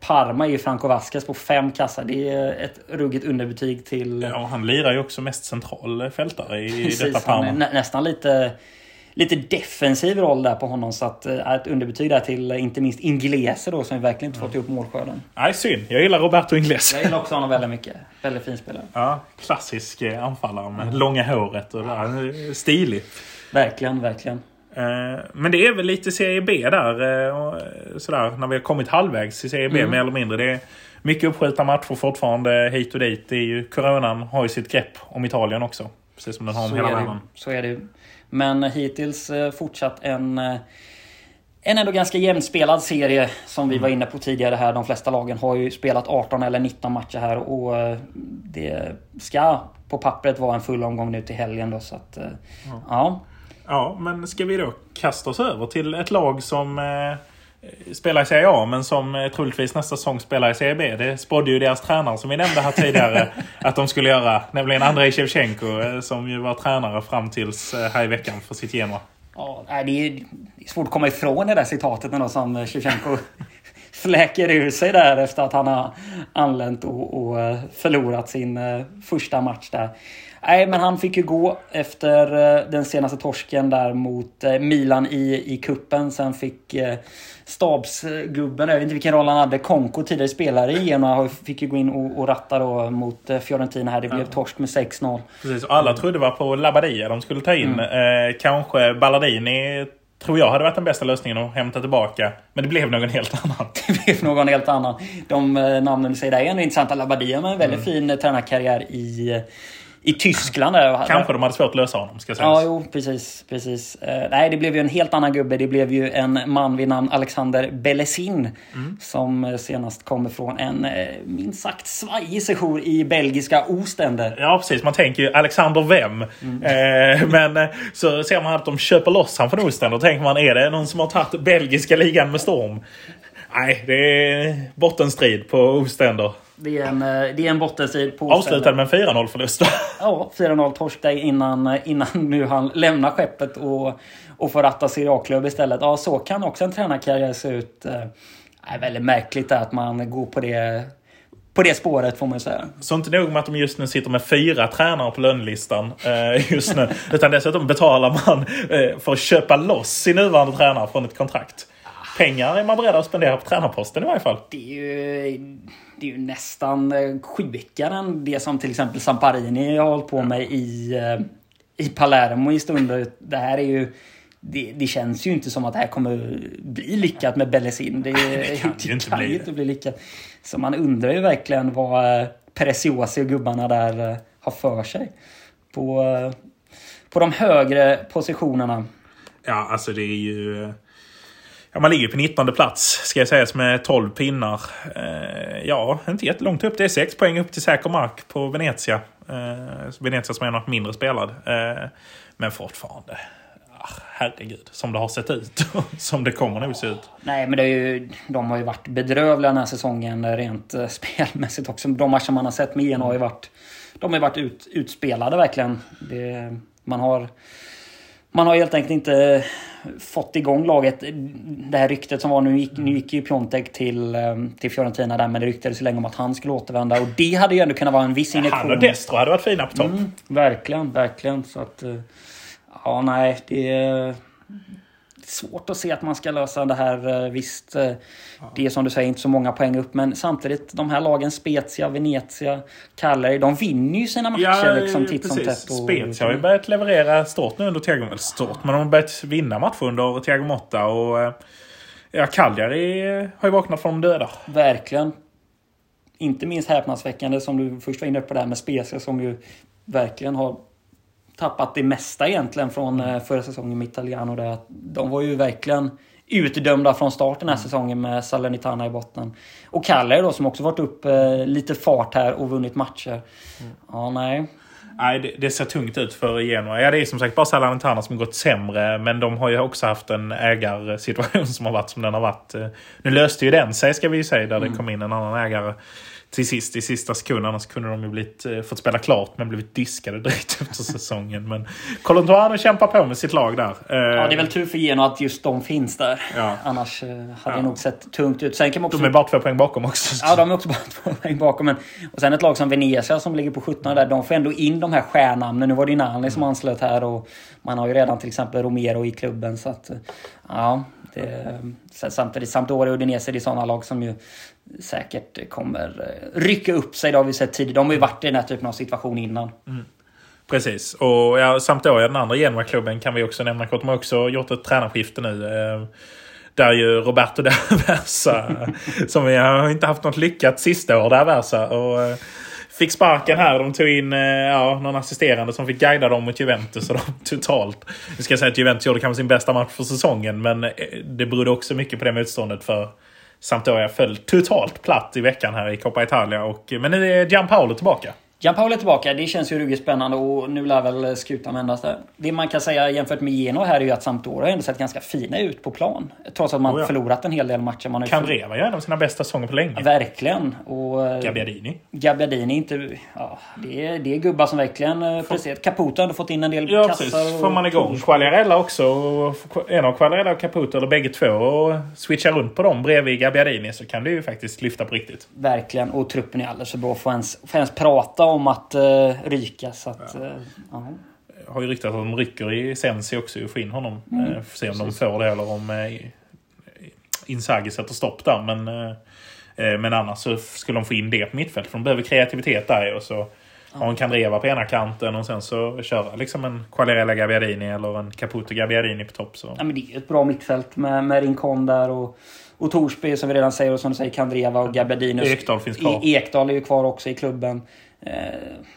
Parma är Franco Vasquez på fem kassar. Det är ett ruggigt underbetyg till... Ja, han lirar ju också mest central fältare i Precis, detta Parma. nä, nästan lite, lite defensiv roll där på honom. Så att, eh, ett underbetyg där till eh, inte minst Inglese då som verkligen inte fått ihop målskörden. Nej, synd. Jag gillar Roberto Ingles. Jag gillar också honom väldigt mycket. Väldigt fin spelare. Ja, klassisk eh, anfallare med långa håret och där. Stilig. Verkligen, verkligen. Eh, Men det är väl lite Serie B där. eh, eh, Sådär, när vi har kommit halvvägs i Serie B mer eller mindre. Det är mycket uppskjutna matcher fortfarande hit och dit. Det är ju, coronan har ju sitt grepp om Italien också. Precis som den har om Så hela världen. så är det. Men hittills eh, fortsatt en, eh, en ändå ganska jämnspelad serie som vi var inne på tidigare här. De flesta lagen har ju spelat 18 eller 19 matcher här och eh, det ska på pappret vara en full omgång nu till helgen då. Så att, eh, ja. Ja, men ska vi då kasta oss över till ett lag som spelar i Serie A men som eh, troligtvis nästa säsong spelar i Serie B. Det spådde ju deras tränare som vi nämnde här tidigare att de skulle göra. Nämligen Andrei Shevchenko eh, som ju var tränare fram tills eh, här i veckan för sitt Genoa. Ja, det, är, svårt att komma ifrån det där citatet ändå som Shevchenko fläker ur sig där efter att han har anlänt och, och förlorat sin första match där. Nej, men han fick ju gå efter eh, den senaste torsken där mot eh, Milan i, i kuppen. Sen fick eh, stabsgubben, jag vet inte vilken roll han hade, Konko, tidigare spelare i Genoa, fick ju gå in och, och ratta då mot Fiorentina här. Det blev torsk med 6-0. Precis, och alla trodde var på Labadia de skulle ta in. Eh, kanske Ballardini tror jag hade varit den bästa lösningen att hämta tillbaka. Men det blev någon helt annan. Det blev någon helt annan. De namnen du säger där är ändå intressanta. Labadia med en väldigt fin eh, tränarkarriär i, i Tyskland. Där. Kanske de hade svårt att lösa honom ska sägas. Ja, jo, precis. precis. Eh, nej, det blev ju en helt annan gubbe. Det blev ju en man vid namn Alexander Belesin. Som eh, senast kommer från en eh, minst sagt svajig sejour i belgiska Ostende. Ja precis, man tänker ju Alexander vem? Eh, men eh, så ser man att de köper loss han från Osten. Då tänker man, är det någon som har tagit belgiska ligan med storm? Nej, det är bottenstrid på Ostender. Det är en, eh, det är en bottenstrid på Ostende. Avslutad med en 4-0 förlust. Ja, 4-0 torsk där innan, innan nu han lämnar skeppet och, och får ratta Serie A-klubb istället. Ja, så kan också en tränarkarriär se ut. Eh, är väldigt märkligt att man går på det, på det spåret får man ju säga. Så inte nog med att de just nu sitter med fyra tränare på lönelistan eh, just nu. utan dessutom betalar man eh, för att köpa loss sin nuvarande tränare från ett kontrakt. Pengar är man beredd att spendera på tränarposten i varje fall. Det är ju, det är ju nästan eh, sjukare än det som till exempel Samparini har hållit på med i, eh, i Palermo i stunder. Det här är ju... Det, det känns ju inte som att det här kommer bli lyckat med Bellesin. Det, det kan ju inte bli ju det. inte bli lyckat. Så man undrar ju verkligen vad eh, Preciosi och gubbarna där har för sig. På, på de högre positionerna. Ja, alltså det är ju... Ja, man ligger på 19 plats ska jag säga med 12 pinnar. Eh, ja, inte jättelångt upp. Det är 6 poäng upp till säker mark på Venezia. Eh, Venezia som är något mindre spelad. Eh, men fortfarande. Ah, herregud, som det har sett ut. som det kommer nog se ut. Nej, men det är ju, de har ju varit bedrövliga den här säsongen eh, rent eh, spelmässigt också. De matcher man har sett med Genoa har ju varit... De har varit ut, utspelade verkligen. Det, man har... Man har helt enkelt inte fått igång laget. Det här ryktet som var nu gick, nu gick ju Piontek till, eh, till Fiorentina där men det ryktades ju länge om att han skulle återvända och det hade ju ändå kunnat vara en viss injektion. Han och Destro hade varit fina på topp. Mm, verkligen, verkligen. Så att... eh, Ja, nej, det svårt att se att man ska lösa det här. eh, Visst, eh, det är som du säger inte så många poäng upp, men samtidigt de här lagen Spezia, Venezia, Cagliari, de vinner ju sina matcher liksom titt som tätt. och- Spezia har ju börjat leverera stort nu under Thiago eller stort, men de har börjat vinna matcher under Thiago Motta. Och, eh, ja, Cagliari har ju vaknat från de döda. Verkligen. Inte minst häpnadsväckande som du först var inne på det här med Spezia som ju verkligen har tappat det mesta egentligen från eh, förra säsongen med Italiano. Där. De var ju verkligen utdömda från start den här säsongen med Salernitana i botten. Och Cagliari då som också varit upp eh, lite fart här och vunnit matcher. Ja, nej. Nej, det, det ser tungt ut för Genoa. Ja, det är som sagt bara Salernitana som gått sämre. Men de har ju också haft en ägarsituation som har varit som den har varit. Eh, Nu löste ju den sig ska vi ju säga, där det kom in en annan ägare till sist i sista sekund. Annars kunde de ju blivit, eh, fått spela klart men blivit diskade direkt efter säsongen. Men Colantuano kämpar på med sitt lag där. Eh, Ja, det är väl tur för Genoa att just de finns där. Ja. Annars eh, hade Ja. det nog sett tungt ut. Sen kan man också De är bara två poäng bakom också. Ja, de är också bara två poäng bakom. Men, och sen ett lag som Venezia som ligger på 17 där. De får ändå in de här stjärnnamnen. Nu var det Nani som anslöt här och man har ju redan till exempel Romero i klubben. Så att, ja, det, sen samtidigt Sampdoria och Udinese det är sådana lag som ju säkert kommer eh, rycka upp sig. Det har vi sett tidigare. De har ju varit i den här typen av situation innan. Precis. Och ja, Sampdoria, den andra Genoa-klubben, kan vi också nämna kort. De har också gjort ett tränarskifte nu. Eh, där ju Roberto da Versa, som vi har inte haft något lyckat sista år, da Versa. Och, eh, fick sparken här. De tog in eh, ja, någon assisterande som fick guida dem mot Juventus. Och de totalt... Nu ska jag säga att Juventus gjorde kanske sin bästa match för säsongen. Men eh, det berodde också mycket på det motståndet. för Sampdoria föll totalt platt i veckan här i Coppa Italia. Och, men nu är Gianpaolo tillbaka. Gianpaolo är tillbaka. Det känns ju ruggigt spännande och nu lär väl skutan vändas där. Det man kan säga jämfört med Genoa här är ju att Sampdoria har ändå sett ganska fina ut på plan. Trots att man Oh ja. förlorat en hel del matcher. Man Candreva gör en av sina bästa säsonger på länge. Verkligen. Och eh, Gabbiadini. Gabbiadini inte... Ja, det, är, det är gubbar som verkligen eh, presterat. Caputo har ändå fått in en del Ja, kassar. precis. och- Får man igång Quagliarella också. och En av Quagliarella och Caputo, eller bägge två, och switcha runt på dem bredvid Gabbiadini så kan det ju faktiskt lyfta på riktigt. Verkligen. Och truppen är alldeles för bra för att ens, för att ens prata om att uh, ryka. Så att, eh, ja. har ju ryktat att de rycker i Sensi också och får in honom. Mm. Eh, får se om de får det eller om eh, Inzaghi sätter stopp där. Men, eh, men annars så skulle de få in det på mittfält. För de behöver kreativitet där och så har en Candreva på ena kanten och sen så köra liksom en Quagliarella Gabbiadini eller en Caputo Gabbiadini på topp. Så. Ja, men det är ju ett bra mittfält med, med Rincon där och, och Torsby som vi redan säger och som du säger Kandreva och Gabbiadinus. Ekdal finns kvar. Ekdal är ju kvar också i klubben. Eh,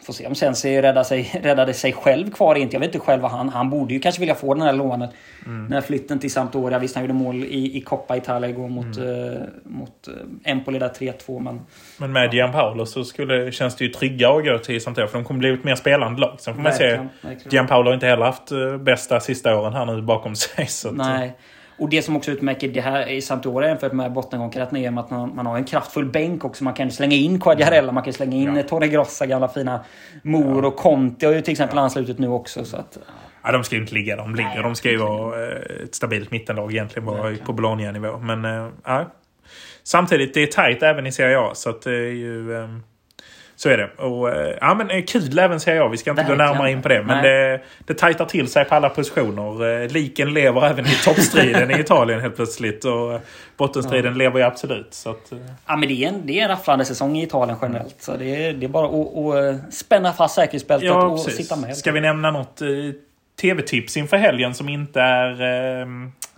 får se om Sensi räddar sig, räddade sig själv kvar inte. Jag vet inte själv vad han... Han borde ju kanske vilja få den här lånet. Mm. Den här flytten till Sampdoria. Visst han gjorde mål i, i Coppa Italia igår mot, Mm. eh, mot eh, Empoli där 3-2 men... Men med Gianpaolo så skulle, känns det ju tryggare att gå till Sampdoria för de kommer bli ett mer spelande lag. Sen får man se. Verkligen, verkligen. Gianpaolo har inte heller haft eh, bästa sista åren här nu bakom sig. Så att, Nej. Och det som också utmärker det här i Sampdoria jämfört med bottenkonkurrenterna är att man, man har en kraftfull bänk också. Man kan slänga in Quagliarella, man kan slänga in Ja. Torre Grossa, gamla fina Mor och Conte har ju till exempel anslutit nu också. Så att, Ja, de ska ju inte ligga de ligger. De ska ju vara eh, ett stabilt mittenlag egentligen bara på Bologna-nivå. Men eh, ja. Samtidigt, det är tajt även i Serie A. Så att det är ju... eh, Så är det. Och, eh, ja, men eh, kul även Serie A. Vi ska inte gå Verkligen. närmare in på det. Men det, det tajtar till sig på alla positioner. Eh, Liken lever även i toppstriden i Italien helt plötsligt. Och bottenstriden lever ju absolut. Så att, ja, men det är, en, det är en rafflande säsong i Italien generellt. Så det är, det är bara att, att spänna fast säkerhetsbältet Ja, och precis. sitta med. Ska vi nämna något tv-tips inför helgen som inte är eh,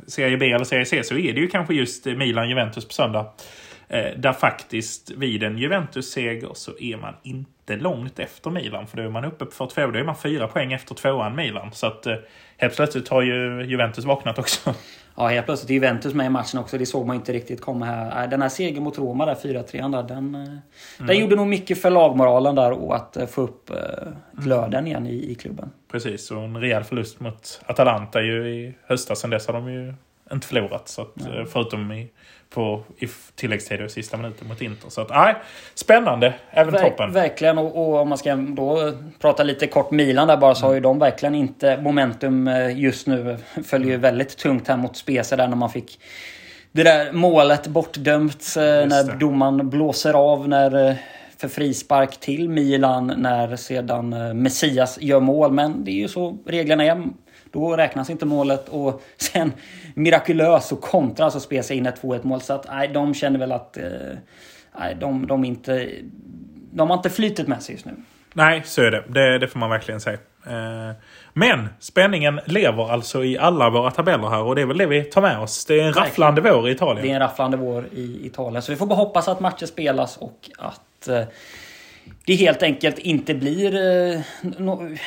Serie B eller Serie C så är det ju kanske just Milan-Juventus på söndag. Eh, där faktiskt vid en Juventus-seger så är man inte långt efter Milan. För då är man uppe på 45, då är man fyra poäng efter tvåan Milan. Så att eh, helt plötsligt har ju Juventus vaknat också. Ja, helt plötsligt är Juventus med i matchen också. Det såg man inte riktigt komma här. Nej, Den här segern mot Roma där, 4-3, där, den, eh, Mm. den gjorde nog mycket för lagmoralen där och att eh, få upp eh, glöden igen i, i klubben. Precis, och en rejäl förlust mot Atalanta ju i höstas. Sen dess har de ju inte förlorat. Så att, eh, förutom i, på, i tilläggstid och sista minuten mot Inter. Så att, nej, spännande. Även Verk- toppen. Verkligen, och, och om man ska då prata lite kort Milan där bara så har ju de verkligen inte momentum eh, just nu. Följer ju väldigt tungt här mot Spezia där när man fick det där målet bortdömt eh, när domaren blåser av när eh, för frispark till Milan när sedan Messias gör mål. Men det är ju så reglerna är. Då räknas inte målet och sen mirakulöst så kontrar alltså Spezia in ett 2-1 mål. Så att nej, de känner väl att eh, nej, de, de inte... De har inte flytet med sig just nu. Nej, så är det. Det, det får man verkligen säga. Eh, Men spänningen lever alltså i alla våra tabeller här och det är väl det vi tar med oss. Det är en Verkligen. rafflande vår i Italien. Det är en rafflande vår i Italien. Så vi får bara hoppas att matcher spelas och att eh, det helt enkelt inte blir... eh,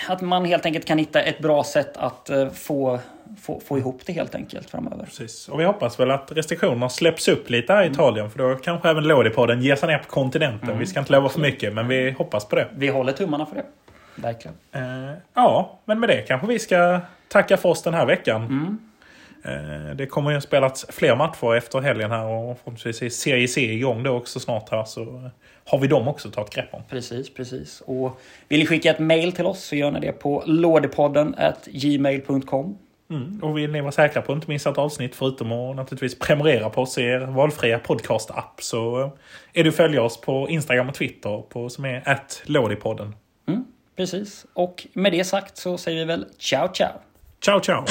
att man helt enkelt kan hitta ett bra sätt att eh, få, få, få ihop det helt enkelt framöver. Precis. Och vi hoppas väl att restriktionerna släpps upp lite här i Italien. För då kanske även Lodipodden ger sig ner på kontinenten. Vi ska inte lova för mycket, men vi hoppas på det. Vi håller tummarna för det. Verkligen. Eh, ja, men med det kanske vi ska tacka för oss den här veckan. Mm. Eh, det kommer ju att spelats fler matcher efter helgen här och förhoppningsvis är Serie C igång då också snart här. Så har vi dem också tagit grepp om. Precis, precis. Och vill ni skicka ett mail till oss så gör ni det på lådepodden gmail.com. Mm. Och vill ni vara säkra på att inte missa ett avsnitt förutom att naturligtvis prenumerera på oss i er valfria podcast-app så är att följa oss på Instagram och Twitter på, som är attlådipodden. Mm, precis. Och med det sagt så säger vi väl ciao ciao. Ciao ciao!